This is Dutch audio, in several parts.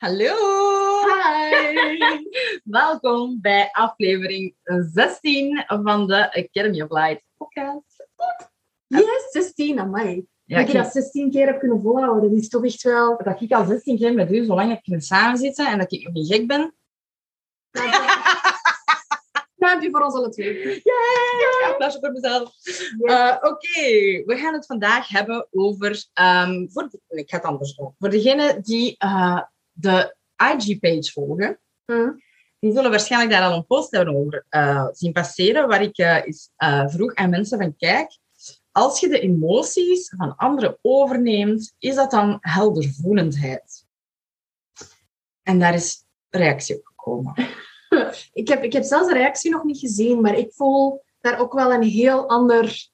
Hallo! Hi! Welkom bij aflevering 16 van de Academy of Light podcast. Yes, 16, amai. Ja, dat je ik- dat 16 keer hebt kunnen volhouden, dat is toch echt wel... dat ik al 16 keer met u zo lang heb kunnen samenzitten en dat ik nog niet gek ben. Duimpje voor ons alle twee. Ja, applausje voor mezelf. Eh, Oké, we gaan het vandaag hebben over. ehm, voor ik ga het anders doen. Voor degenen die eh, de IG-page volgen, Hm. die zullen waarschijnlijk daar al een post hebben over eh, zien passeren, waar ik eens, eh, vroeg aan mensen van kijk, als je de emoties van anderen overneemt, is dat dan heldervoelendheid? En daar is reactie op gekomen. Ik heb, ik heb zelfs de reactie nog niet gezien, maar ik voel daar ook wel een heel ander,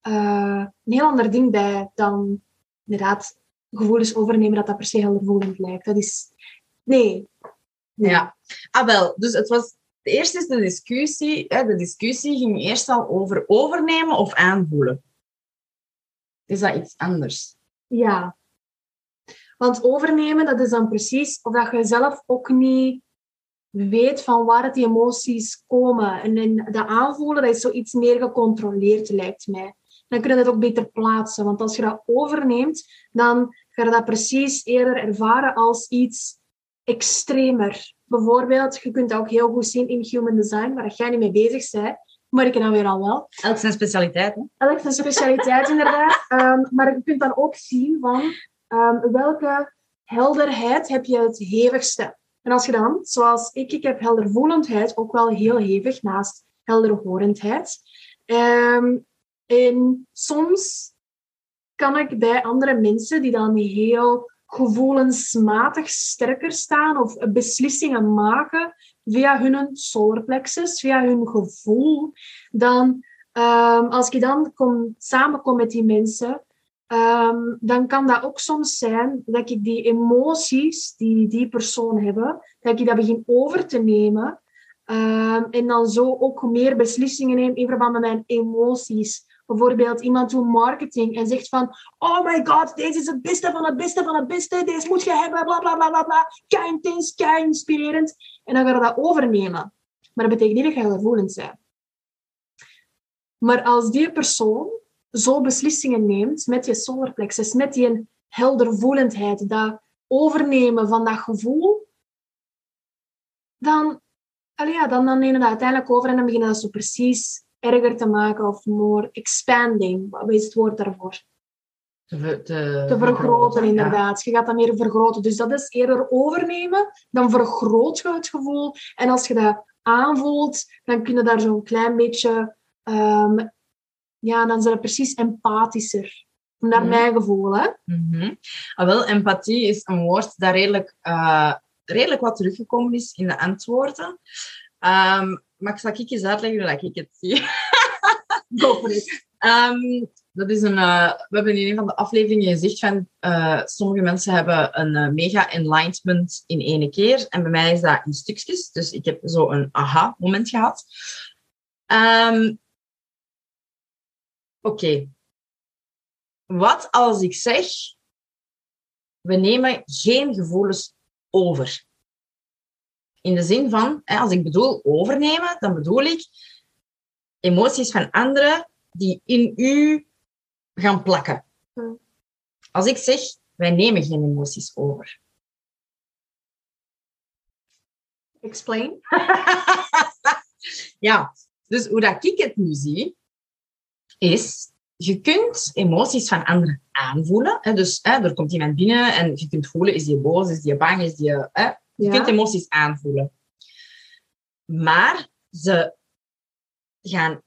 een heel ander ding bij dan inderdaad gevoelens overnemen dat dat per se heldervoelend lijkt. Dat is... Nee. Nee. Ja, ah wel, dus het was, eerst is de discussie, hè, de discussie ging eerst al over overnemen of aanvoelen. Is dat iets anders? Ja. Want overnemen, dat is dan precies of dat je zelf ook niet weet van waar die emoties komen. En in dat aanvoelen, dat is zoiets meer gecontroleerd, lijkt mij. Dan kun je dat ook beter plaatsen. Want als je dat overneemt, dan ga je dat precies eerder ervaren als iets extremer. Bijvoorbeeld, je kunt dat ook heel goed zien in human design, waar jij niet mee bezig bent. Maar ik dan weer al wel. Elk zijn specialiteit, hè? Elk zijn specialiteit, inderdaad. Ehm, maar je kunt dan ook zien van ehm, welke helderheid heb je het hevigste. En als je dan, zoals ik, ik heb heldervoelendheid ook wel heel hevig naast helderhorendheid. Ehm, en soms kan ik bij andere mensen die dan heel gevoelensmatig sterker staan of beslissingen maken via hun solarplexus, via hun gevoel, dan Ehm, als ik dan kom, samenkom met die mensen, ehm, dan kan dat ook soms zijn dat ik die emoties die die persoon hebben, dat ik dat begin over te nemen. Ehm, en dan zo ook meer beslissingen neem in verband met mijn emoties. Bijvoorbeeld iemand doet marketing en zegt van oh my god, deze is het beste van het beste van het beste, deze moet je hebben, bla bla bla bla bla. Kei intens, inspirerend. En dan ga je dat overnemen. Maar dat betekent niet dat je gevoelens bent. Maar als die persoon zo beslissingen neemt met je solarplexus, met die heldervoelendheid, dat overnemen van dat gevoel, dan, allee, ja, dan, dan neem je dat uiteindelijk over en dan begin je dat zo precies erger te maken of more expanding. Wat is het woord daarvoor? Te, te, Te vergroten, inderdaad. Je gaat dat meer vergroten. Dus dat is eerder overnemen, dan vergroot je het gevoel. En als je dat aanvoelt, dan kun je daar zo'n klein beetje... ehm, ja, dan zijn we precies empathischer. Naar Mhm. mijn gevoel, hè. Mhm. Ah, wel, empathie is een woord dat redelijk, eh, redelijk wat teruggekomen is in de antwoorden. Ehm, maar ik zal ik eens uitleggen hoe ik het zie. Go for it. Ehm, dat is een, eh, we hebben in een van de afleveringen gezegd van eh, sommige mensen hebben een eh, mega enlightenment in één keer. En bij mij is dat in stukjes. Dus ik heb zo een aha-moment gehad. Ehm, Oké. Wat als ik zeg, we nemen geen gevoelens over? In de zin van, hè, als ik bedoel overnemen, dan bedoel ik emoties van anderen die in u gaan plakken. Hm. Als ik zeg, wij nemen geen emoties over. Explain. ja, dus hoe dat ik het nu zie, is, je kunt emoties van anderen aanvoelen. Hè? Dus hè, er komt iemand binnen en je kunt voelen, is die boos, is die bang, is die... Hè? Je Ja. kunt emoties aanvoelen. Maar ze gaan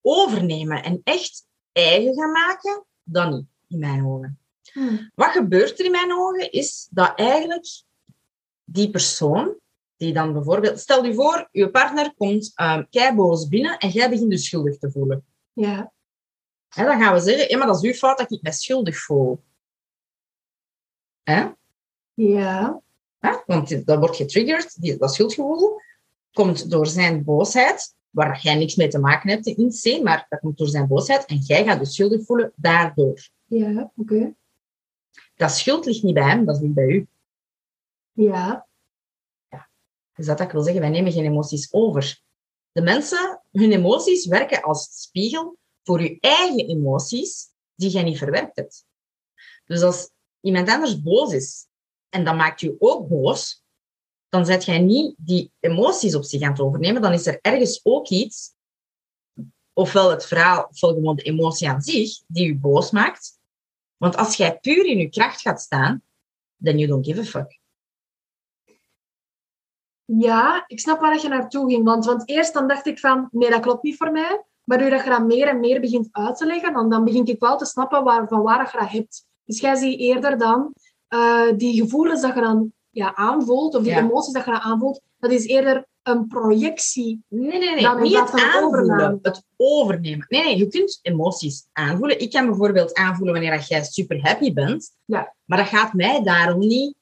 overnemen en echt eigen gaan maken, dan niet, in mijn ogen. Hmm. Wat gebeurt er in mijn ogen is dat eigenlijk die persoon, die dan bijvoorbeeld... Stel je voor, je partner komt um, keiboos binnen en jij begint je schuldig te voelen. Ja. Dan gaan we zeggen, ja, maar dat is uw fout dat ik me schuldig voel. Hè? Ja. Hè? Want dat wordt getriggerd, die, dat schuldgevoel komt door zijn boosheid, waar jij niks mee te maken hebt in C, maar dat komt door zijn boosheid en jij gaat dus schuldig voelen daardoor. Ja, oké. Dat schuld ligt niet bij hem, dat ligt bij u. Ja. Dus dat ik wil zeggen, wij nemen geen emoties over. De mensen, hun emoties werken als spiegel voor je eigen emoties die jij niet verwerkt hebt. Dus als iemand anders boos is en dat maakt je ook boos, dan zet jij niet die emoties op zich aan het overnemen. Dan is er ergens ook iets, ofwel het verhaal, ofwel gewoon de emotie aan zich, die je boos maakt. Want als jij puur in je kracht gaat staan, then you don't give a fuck. Ja, ik snap waar je naartoe ging. Want, want eerst dan dacht ik van, nee, dat klopt niet voor mij. Maar doordat je dat meer en meer begint uit te leggen, dan, dan begin ik wel te snappen waar, van waar je dat hebt. Dus jij ziet eerder dan eh, die gevoelens dat je dan ja, aanvoelt, of die Ja. emoties dat je dan aanvoelt, dat is eerder een projectie. Nee, nee, nee. Dan niet het aanvoelen, het overnemen. Nee, nee, je kunt emoties aanvoelen. Ik kan bijvoorbeeld aanvoelen wanneer dat jij super happy bent. Ja. Maar dat gaat mij daarom niet...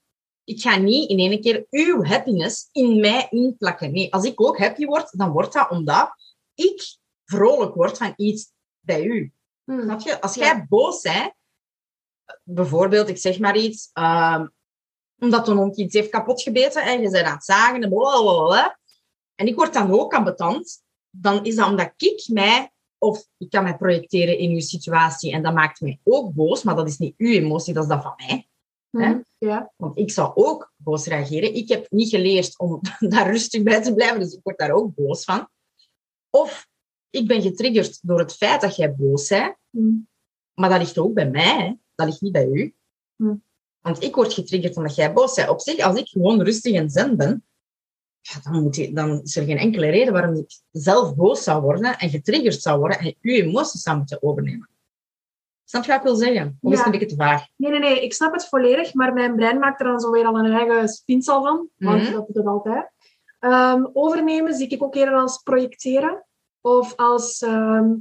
Ik ga niet in één keer uw happiness in mij inplakken. Nee, als ik ook happy word, dan wordt dat omdat ik vrolijk word van iets bij u. Hm. Snap je? Als Ja. jij boos bent, bijvoorbeeld, ik zeg maar iets, ehm, omdat een hond iets heeft kapotgebeten en je bent aan het zagen en blablabla, en ik word dan ook ambetant, dan is dat omdat ik mij, of ik kan mij projecteren in uw situatie en dat maakt mij ook boos, maar dat is niet uw emotie, dat is dat van mij. Hè? Ja. Want ik zou ook boos reageren. Ik heb niet geleerd om daar rustig bij te blijven, dus ik word daar ook boos van. Of ik ben getriggerd door het feit dat jij boos bent, Hm. maar dat ligt ook bij mij, hè. dat ligt niet bij u. Hm. Want ik word getriggerd omdat jij boos bent. Op zich, als ik gewoon rustig en zen ben, ja, dan, moet je, dan is er geen enkele reden waarom ik zelf boos zou worden en getriggerd zou worden en uw emoties zou moeten overnemen. Snap je wat ik wil zeggen? Of is het Ja. een beetje te vaag? Nee, nee, nee, ik snap het volledig, maar mijn brein maakt er dan zo weer al een eigen spinsel van, want Mhm. dat doet het altijd. Ehm, overnemen zie ik ook eerder als projecteren, of als, ehm,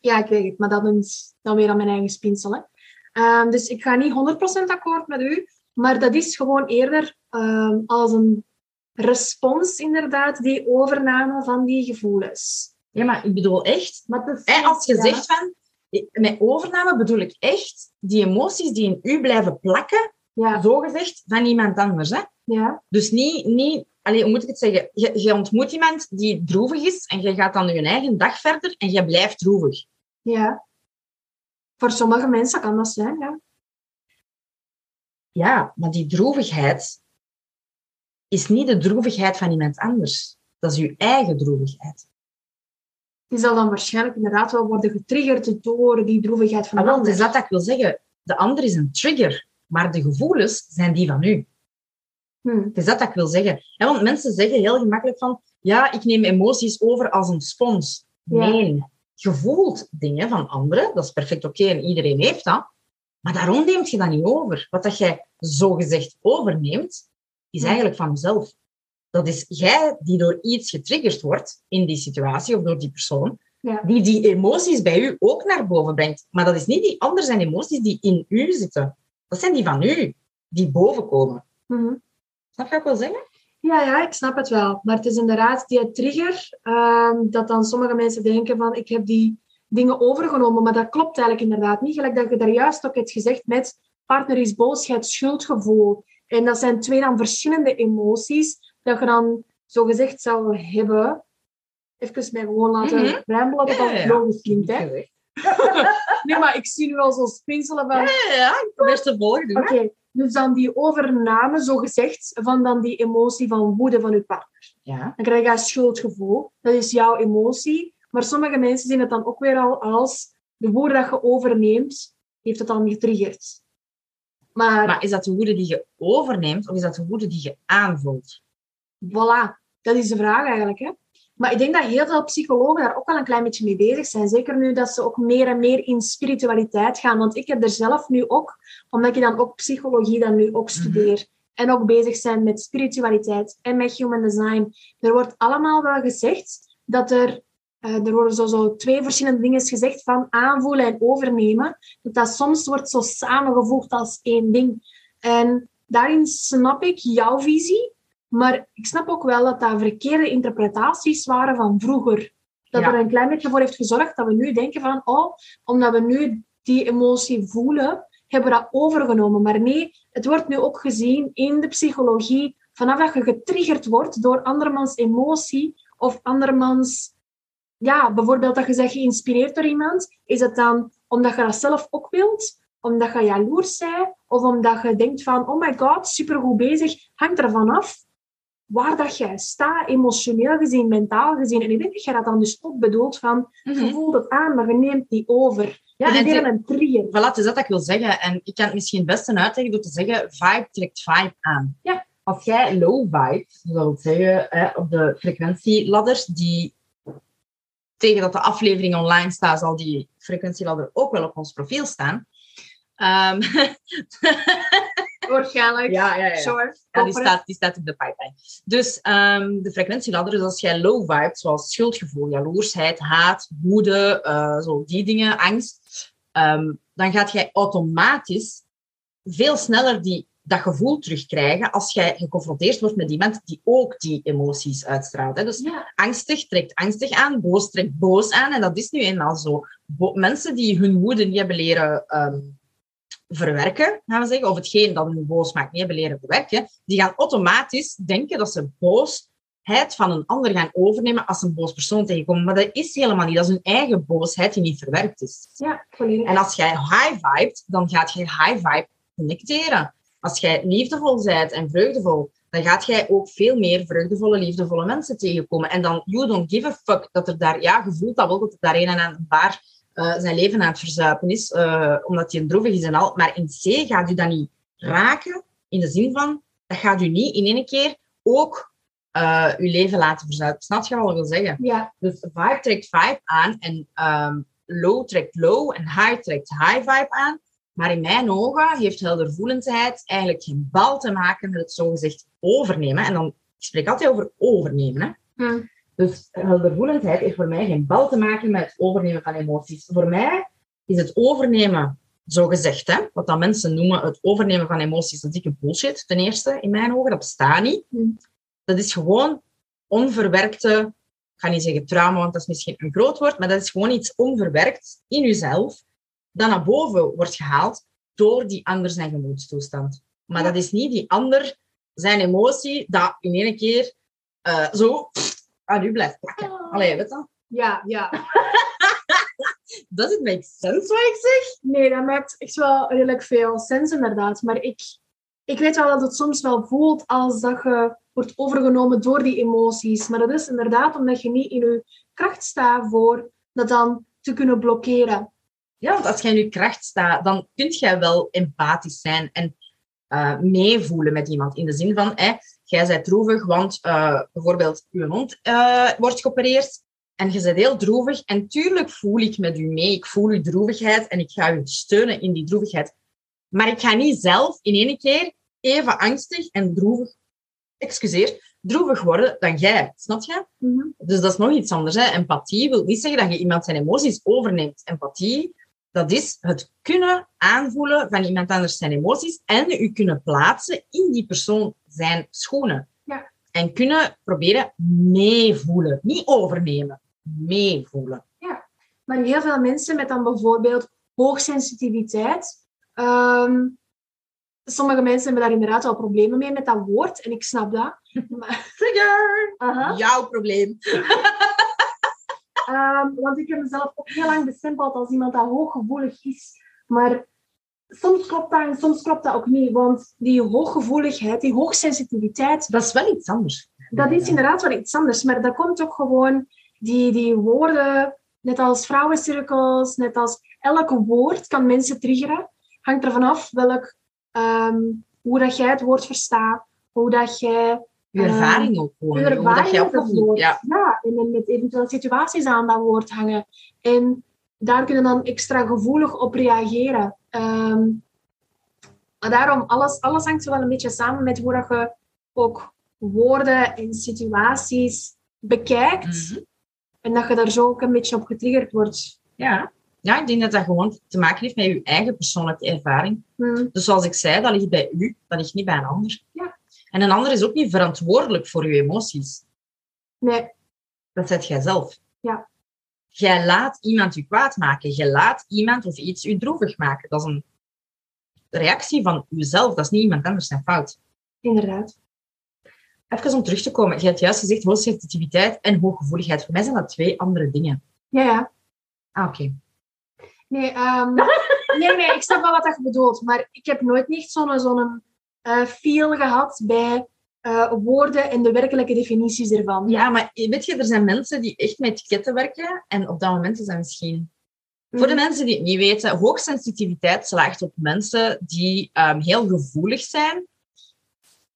ja, ik weet het, maar dat is dan weer aan mijn eigen spinsel. Hè. Ehm, dus ik ga niet 100% akkoord met u, maar dat is gewoon eerder ehm, als een respons, inderdaad, die overname van die gevoelens. Ja, maar ik bedoel echt, Maar dat is- Hè, als je ja. zegt van, met overname bedoel ik echt die emoties die in u blijven plakken, Ja, zogezegd, van iemand anders. Hè? ja, Dus niet, niet allee, hoe moet ik het zeggen? Je, je ontmoet iemand die droevig is en je gaat dan je eigen dag verder en je blijft droevig. ja. Voor sommige mensen kan dat zijn, ja. Ja, maar die droevigheid is niet de droevigheid van iemand anders. Dat is uw eigen droevigheid. Die zal dan waarschijnlijk inderdaad wel worden getriggerd door die droevigheid van Ah, de het ander. is dat dat ik wil zeggen. De ander is een trigger, maar de gevoelens zijn die van u. Hm. Het is dat dat ik wil zeggen. Want mensen zeggen heel gemakkelijk van, ja, ik neem emoties over als een spons. Ja. Nee, je voelt dingen van anderen, dat is perfect oké en iedereen heeft dat. Maar daarom neemt je dat niet over. Wat dat jij zogezegd overneemt, is Ja. eigenlijk van jezelf. Dat is jij die door iets getriggerd wordt in die situatie of door die persoon, Ja. die die emoties bij u ook naar boven brengt. Maar dat is niet die andere zijn emoties die in u zitten. Dat zijn die van u, die boven komen. Mhm. Snap je wat ik wil zeggen? Ja, ja, ik snap het wel. Maar het is inderdaad die trigger ehm, dat dan sommige mensen denken van ik heb die dingen overgenomen, maar dat klopt eigenlijk inderdaad niet. Gelijk dat je daar juist ook hebt gezegd met partner is boos, je hebt schuldgevoel. En dat zijn twee dan verschillende emoties dat je dan zogezegd zou hebben. Even mij gewoon laten Mhm. rambelen, dat Ja, dat ja, ja. logisch klinkt. Hè? Nee, maar ik zie nu al zo spinselen van... Ja, ja, ik probeer te volgen. Oké, hè. Dus dan die overname, zogezegd, van dan die emotie van woede van je partner. Ja. Dan krijg je een schuldgevoel. Dat is jouw emotie. Maar sommige mensen zien het dan ook weer al als de woede dat je overneemt, heeft het dan getriggerd. Maar, Maar is dat de woede die je overneemt of is dat de woede die je aanvoelt? voilà, dat is de vraag eigenlijk. Hè? Maar ik denk dat heel veel psychologen daar ook wel een klein beetje mee bezig zijn. Zeker nu dat ze ook meer en meer in spiritualiteit gaan. Want ik heb er zelf nu ook, omdat ik dan ook psychologie dan nu ook studeer. En ook bezig zijn met spiritualiteit en met human design. Er wordt allemaal wel gezegd dat er... eh, er worden zo, zo twee verschillende dingen gezegd van aanvoelen en overnemen. Dat dat soms wordt zo samengevoegd als één ding. En daarin snap ik jouw visie. Maar ik snap ook wel dat dat verkeerde interpretaties waren van vroeger. Dat Ja. er een klein beetje voor heeft gezorgd dat we nu denken van, oh, omdat we nu die emotie voelen, hebben we dat overgenomen. Maar nee, het wordt nu ook gezien in de psychologie, vanaf dat je getriggerd wordt door andermans emotie of andermans, ja, bijvoorbeeld dat je zegt geïnspireerd door iemand, is het dan omdat je dat zelf ook wilt, omdat je jaloers bent, of omdat je denkt van, oh my god, supergoed bezig, hangt ervan af waar dat jij staat, emotioneel gezien, mentaal gezien. En ik denk dat jij dat dan dus ook bedoelt van, je voelt het aan, maar je neemt die over. Mhm. Ja, en en een trigger. Voilà, het is dat ik wil zeggen. En ik kan het misschien het beste uitleggen door te zeggen, vibe trekt vibe aan. Ja. Als jij low vibe, dat wil zeggen, hè, op de frequentieladders, die tegen dat de aflevering online staat, zal die frequentieladder ook wel op ons profiel staan. Ehm, Waarschijnlijk. ja, ja, ja. Die staat, die staat op de pipeline. Dus ehm, de frequentieladder, dus als jij low vibe, zoals schuldgevoel, jaloersheid, haat, woede, eh, zo die dingen, angst, ehm, dan gaat jij automatisch veel sneller die, dat gevoel terugkrijgen als jij geconfronteerd wordt met iemand die ook die emoties uitstraalt. Hè. Dus Ja. angstig trekt angstig aan, boos trekt boos aan. En dat is nu eenmaal zo. Bo- mensen die hun woede niet hebben leren ehm, verwerken, gaan we zeggen, of hetgeen dat hun boos maakt niet hebben leren verwerken, die gaan automatisch denken dat ze boosheid van een ander gaan overnemen als een boos persoon tegenkomen. Maar dat is helemaal niet. Dat is hun eigen boosheid die niet verwerkt is. Ja, volledig. En als jij high vibet, dan gaat jij high vibe connecteren. Als jij liefdevol bent en vreugdevol, dan gaat jij ook veel meer vreugdevolle, liefdevolle mensen tegenkomen. En dan, you don't give a fuck dat er daar, ja, je voelt dat wel, dat er daar een en een paar eh, zijn leven aan het verzuipen is, eh, omdat hij een droevig is en al. Maar in C gaat u dat niet raken, in de zin van, dat gaat u niet in één keer ook eh uw leven laten verzuipen. Snap je wat ik wil zeggen? Ja, Dus vibe trekt vibe aan en ehm, low trekt low en high trekt high vibe aan. Maar in mijn ogen heeft heldervoelendheid eigenlijk geen bal te maken met het zogezegd overnemen. En dan, ik spreek altijd over overnemen. Hè? Hm. Dus heldervoelendheid heeft voor mij geen bal te maken met het overnemen van emoties. Voor mij is het overnemen, zogezegd, hè, wat dan mensen noemen het overnemen van emoties, dat dikke bullshit, ten eerste, in mijn ogen. Dat bestaat niet. Hm. Dat is gewoon onverwerkte, ik ga niet zeggen trauma, want dat is misschien een groot woord, maar dat is gewoon iets onverwerkt in jezelf, dat naar boven wordt gehaald door die ander zijn gemoedstoestand. Maar Ja. dat is niet die ander zijn emotie dat in één keer eh, zo aan u blijft plakken. Allee, weet je? ja, ja. Does it make sense wat ik zeg? Nee, dat maakt echt wel redelijk veel sens inderdaad. Maar ik, ik weet wel dat het soms wel voelt als dat je wordt overgenomen door die emoties. Maar dat is inderdaad omdat je niet in je kracht staat voor dat dan te kunnen blokkeren. Ja, want als jij in je kracht staat, dan kun jij wel empathisch zijn en eh, meevoelen met iemand. In de zin van, hè, jij bent droevig, want eh, bijvoorbeeld je hond eh, wordt geopereerd en je bent heel droevig. En tuurlijk voel ik met u mee. Ik voel uw droevigheid en ik ga u steunen in die droevigheid. Maar ik ga niet zelf in één keer even angstig en droevig, excuseer, droevig worden dan jij. Snap je? Mhm. Dus dat is nog iets anders. Hè. Empathie wil niet zeggen dat je iemand zijn emoties overneemt. Empathie, dat is het kunnen aanvoelen van iemand anders zijn emoties en u kunnen plaatsen in die persoon zijn schoenen. Ja. En kunnen proberen meevoelen. Niet overnemen, meevoelen. Maar heel veel mensen met dan bijvoorbeeld hoogsensitiviteit. ehm, sommige mensen hebben daar inderdaad wel problemen mee met dat woord. En ik snap dat. Maar, Trigger! Jouw probleem. Ehm, want ik heb mezelf ook heel lang bestempeld als iemand dat hooggevoelig is. Maar soms klopt dat en soms klopt dat ook niet. Want die hooggevoeligheid, die hoogsensitiviteit, Dat is wel iets anders. dat is inderdaad wel iets anders. Maar dat komt ook gewoon, die, die woorden, net als vrouwencirkels, net als elk woord kan mensen triggeren. Hangt ervan af welk, ehm, hoe dat jij het woord verstaat, hoe dat jij Je ervaring ook gewoon. je ervaring je woord. Ja. Ja, en dan met eventuele situaties aan dat woord hangen. En daar kunnen dan extra gevoelig op reageren. Ehm, maar daarom, alles, alles hangt zo wel een beetje samen met hoe dat je ook woorden en situaties bekijkt. Mhm. En dat je daar zo ook een beetje op getriggerd wordt. Ja. ja, ik denk dat dat gewoon te maken heeft met je eigen persoonlijke ervaring. Hm. Dus zoals ik zei, dat ligt bij u, dat ligt niet bij een ander. Ja. En een ander is ook niet verantwoordelijk voor je emoties. Nee, Dat zet jij zelf. Ja. Jij laat iemand je kwaad maken. Je laat iemand of iets je droevig maken. Dat is een reactie van jezelf. Dat is niet iemand anders zijn fout. inderdaad. Even om terug te komen. Je hebt juist gezegd hoogsensitiviteit en hooggevoeligheid. Voor mij zijn dat twee andere dingen. Ja, ja. Ah, oké. Nee, ehm, nee, nee, ik snap wel wat je bedoelt. Maar ik heb nooit niet zo'n zo'n eh, feel gehad bij eh, woorden en de werkelijke definities ervan. Ja, maar weet je, er zijn mensen die echt met etiketten werken. En op dat moment is dat misschien... Voor de mensen die het niet weten, hoogsensitiviteit slaagt op mensen die ehm, heel gevoelig zijn.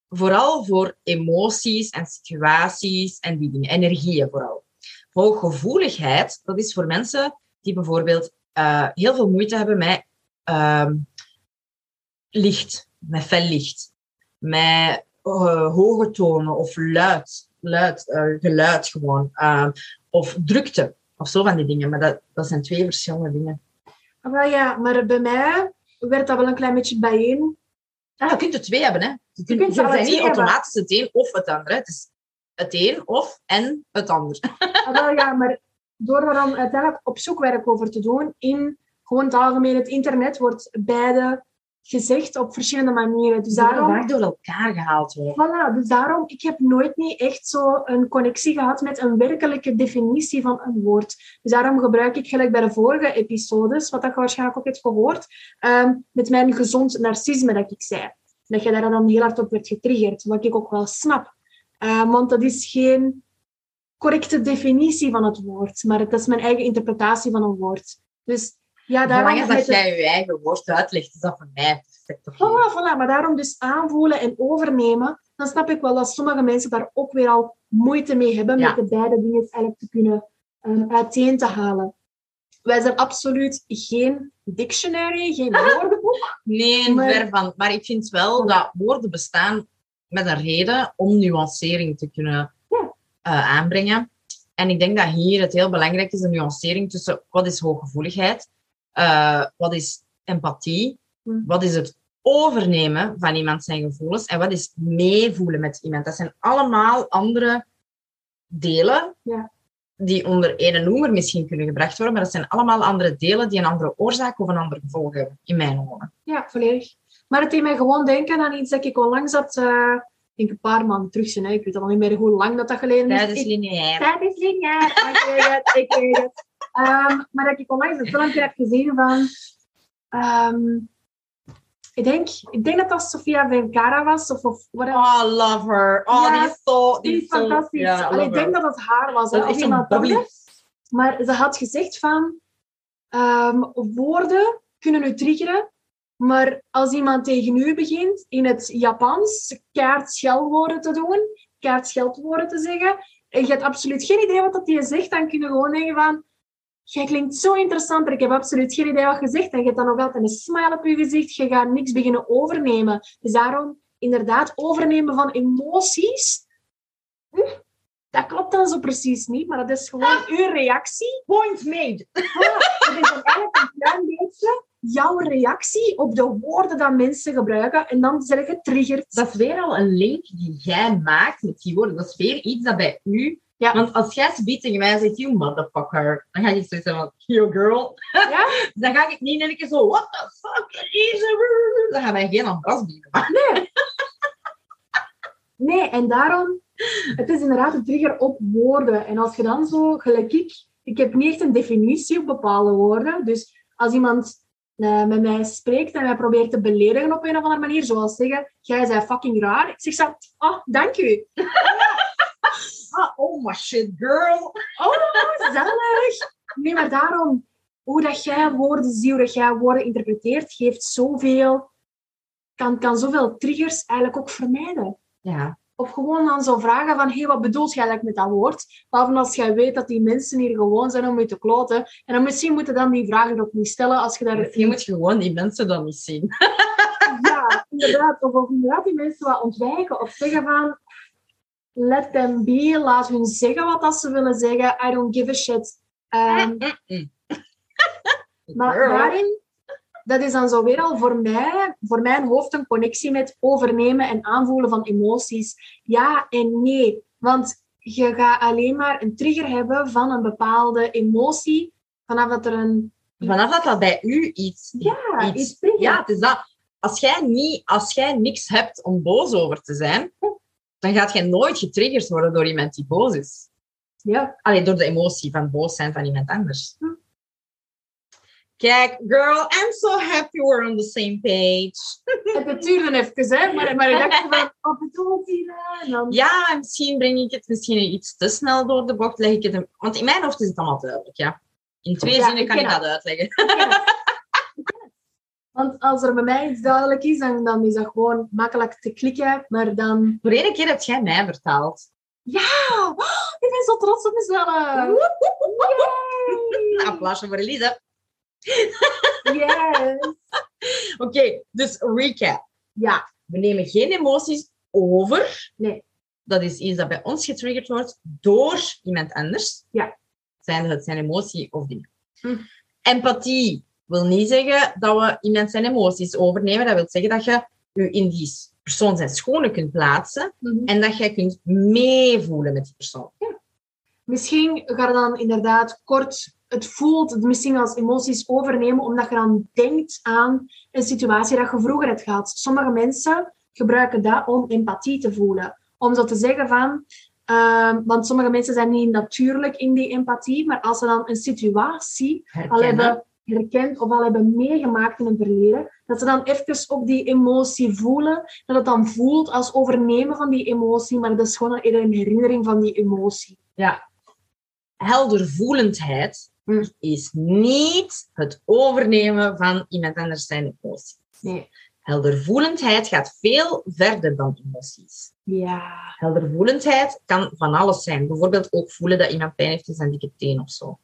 Vooral voor emoties en situaties en die dingen. Energieën vooral. Hooggevoeligheid, dat is voor mensen die bijvoorbeeld eh, heel veel moeite hebben met ehm, licht, met fel licht, met eh, hoge tonen of luid, luid eh, geluid gewoon, Ehm, of drukte, of zo van die dingen. Maar dat, dat zijn twee verschillende dingen. Ah, wel ja, maar bij mij werd dat wel een klein beetje bijeen. Ah, je kunt er twee hebben, hè. Je kunt, je niet hebben. automatisch het een of het ander. Hè. Het is het een of en het ander. Ah, wel ja, maar door er dan uiteindelijk op zoek werk over te doen, in gewoon het algemeen het internet, wordt beide gezegd op verschillende manieren. Dus daarom... vaak door elkaar gehaald worden. Voilà, dus daarom, ik heb nooit niet echt zo een connectie gehad met een werkelijke definitie van een woord. Dus daarom gebruik ik gelijk bij de vorige episodes, wat dat je waarschijnlijk ook hebt gehoord, ehm, met mijn gezond narcisme dat ik zei. Dat je daar dan heel hard op werd getriggerd, wat ik ook wel snap. Ehm, want dat is geen correcte definitie van het woord, maar het is mijn eigen interpretatie van een woord. Dus ja, daarom... Dat het- jij je eigen woord uitlegt, is dat voor mij perfect. Voilà, voilà. Maar daarom dus aanvoelen en overnemen, dan snap ik wel dat sommige mensen daar ook weer al moeite mee hebben Ja. met de beide dingen eigenlijk te kunnen um, uiteen te halen. Wij zijn absoluut geen dictionary, geen woordenboek. Nee, Maar- ver van. Maar ik vind wel dat woorden bestaan met een reden om nuancering te kunnen Ja. eh, aanbrengen. En ik denk dat hier het heel belangrijk is, de nuancering tussen wat is hooggevoeligheid, eh, wat is empathie, Hm. wat is het overnemen van iemand zijn gevoelens en wat is meevoelen met iemand. Dat zijn allemaal andere delen Ja. die onder één noemer misschien kunnen gebracht worden, maar dat zijn allemaal andere delen die een andere oorzaak of een ander gevolg hebben, in mijn ogen. Ja, volledig. Maar het deed mij gewoon denken aan iets dat ik onlangs had, ik denk een paar maanden terug zijn. Hè. Ik weet al niet meer hoe lang dat, dat geleden is. Tijd is lineair. Tijd is lineair. Ik weet het, ik weet het. Ehm, maar dat ik onlangs een filmpje heb gezien van... ehm, ik, denk, ik denk dat dat Sofia Vergara was. Of, of whatever. Oh, love her. Oh, die is zo... die Die is fantastisch. Ik denk dat het haar was. Dat is iemand anders. Maar ze had gezegd van... ehm, woorden kunnen u triggeren. Maar als iemand tegen u begint in het Japans kaart scheldwoorden te doen, kaart scheldwoorden te zeggen, en je hebt absoluut geen idee wat dat die zegt, dan kun je gewoon denken van jij klinkt zo interessant, maar ik heb absoluut geen idee wat je zegt. En je hebt dan nog altijd een smile op je gezicht, je gaat niks beginnen overnemen. Dus daarom, inderdaad, overnemen van emoties, hm, dat klopt dan zo precies niet, maar dat is gewoon uw reactie Point made. Het is dan eigenlijk een klein beetje jouw reactie op de woorden dat mensen gebruiken. En dan zeg je getriggerd. Dat is weer al een link die jij maakt met die woorden. Dat is weer iets dat bij u... Ja. Want als jij zoiets tegen mij zegt, you motherfucker, dan ga je zoiets zeggen van, yo girl. Ja? dan ga ik niet in keer zo, what the fuck is er? Dan gaan wij geen ambras bieden. Nee. Nee, en daarom, het is inderdaad een trigger op woorden. En als je dan zo, gelijk ik, ik heb niet echt een definitie op bepaalde woorden. Dus als iemand eh, met mij spreekt en mij probeert te beledigen op een of andere manier, zoals zeggen, jij bent fucking raar. Ik zeg zo, ah, dank u. Ah, oh my shit, girl. Oh, gezellig. Nee, maar daarom, hoe dat jij woorden ziet, hoe dat jij woorden interpreteert, geeft zoveel, kan, kan zoveel triggers eigenlijk ook vermijden. Ja, Of gewoon dan zo vragen van, hé, hey, wat bedoelt jij eigenlijk met dat woord? Behalve als jij weet dat die mensen hier gewoon zijn om je te kloten. En dan misschien moeten dan die vragen ook niet stellen als je daar... Je moet gewoon die mensen dan niet zien. Ja, inderdaad. Of, of inderdaad die mensen wat ontwijken. Of zeggen van, let them be. Laat hun zeggen wat dat ze willen zeggen. I don't give a shit. Ehm, maar Girl. daarin, dat is dan zo weer al voor mij, voor mijn hoofd een connectie met overnemen en aanvoelen van emoties. Ja en nee. Want je gaat alleen maar een trigger hebben van een bepaalde emotie, vanaf dat er een... Vanaf dat dat bij u iets... Ja, iets iets ja, het is dat. Als jij, niet, als jij niks hebt om boos over te zijn, dan gaat jij nooit getriggerd worden door iemand die boos is. Ja. Alleen door de emotie van boos zijn van iemand anders. Kijk, girl, I'm so happy we're on the same page. Het duurde even, hè, maar, maar ik dacht van, wat bedoelt hij dan- Ja, misschien breng ik het misschien iets te snel door de bocht. Leg ik het hem, want in mijn hoofd is het allemaal duidelijk, ja. In twee Ja, zinnen kan ik dat uitleggen. Want als er bij mij iets duidelijk is, dan, dan is dat gewoon makkelijk te klikken. Maar dan... Voor één keer heb jij mij vertaald. Ja! Oh, ik ben zo trots op mezelf! Een applausje voor Elise. Yes! Oké, dus recap. Ja, We nemen geen emoties over. Nee. Dat is iets dat bij ons getriggerd wordt door iemand anders. Ja. Zijn het zijn emotie of dingen. Hm. Empathie wil niet zeggen dat we iemand zijn emoties overnemen. Dat wil zeggen dat je je in die persoon zijn schoenen kunt plaatsen Mhm. en dat jij kunt meevoelen met die persoon. Misschien ga je dan inderdaad kort... Het voelt misschien als emoties overnemen, omdat je dan denkt aan een situatie dat je vroeger hebt gehad. Sommige mensen gebruiken dat om empathie te voelen. Om zo te zeggen van... ehm, want sommige mensen zijn niet natuurlijk in die empathie, maar als ze dan een situatie al hebben herkend of al hebben meegemaakt in het verleden, dat ze dan even op die emotie voelen, dat het dan voelt als overnemen van die emotie, maar dat is gewoon een herinnering van die emotie. Ja. Heldervoelendheid Hm. is niet het overnemen van iemand anders zijn emoties. Nee. Heldervoelendheid gaat veel verder dan emoties. Ja. Heldervoelendheid kan van alles zijn. Bijvoorbeeld ook voelen dat iemand pijn heeft in zijn dikke teen of zo.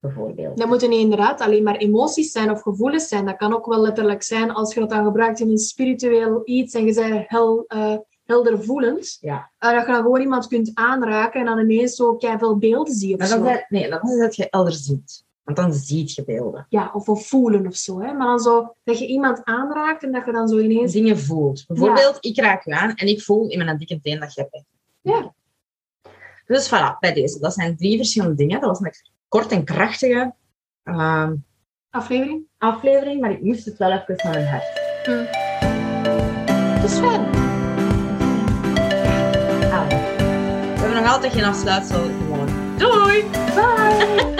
Ja. Bijvoorbeeld. Dat moeten niet inderdaad alleen maar emoties zijn of gevoelens zijn. Dat kan ook wel letterlijk zijn als je dat dan gebruikt in een spiritueel iets en je bent hel, eh, heldervoelend. Ja. eh, dat je dan gewoon iemand kunt aanraken en dan ineens zo veel beelden ziet of zo. nee, dat is dat je elder ziet. Want dan ziet je beelden. Ja, of, of voelen of zo. Hè. Maar dan zo dat je iemand aanraakt en dat je dan zo ineens... Dingen voelt. Bijvoorbeeld, ik raak je aan en ik voel in mijn dikke teen dat jij pijn hebt. Ja. Dus voilà, bij deze. Dat zijn drie verschillende dingen. Dat was een kort en krachtige ehm, Aflevering? aflevering, maar ik moest het wel even naar mijn hart. Hm. Het is fijn. Ah. We hebben nog altijd geen afsluitsel. Doei! Bye!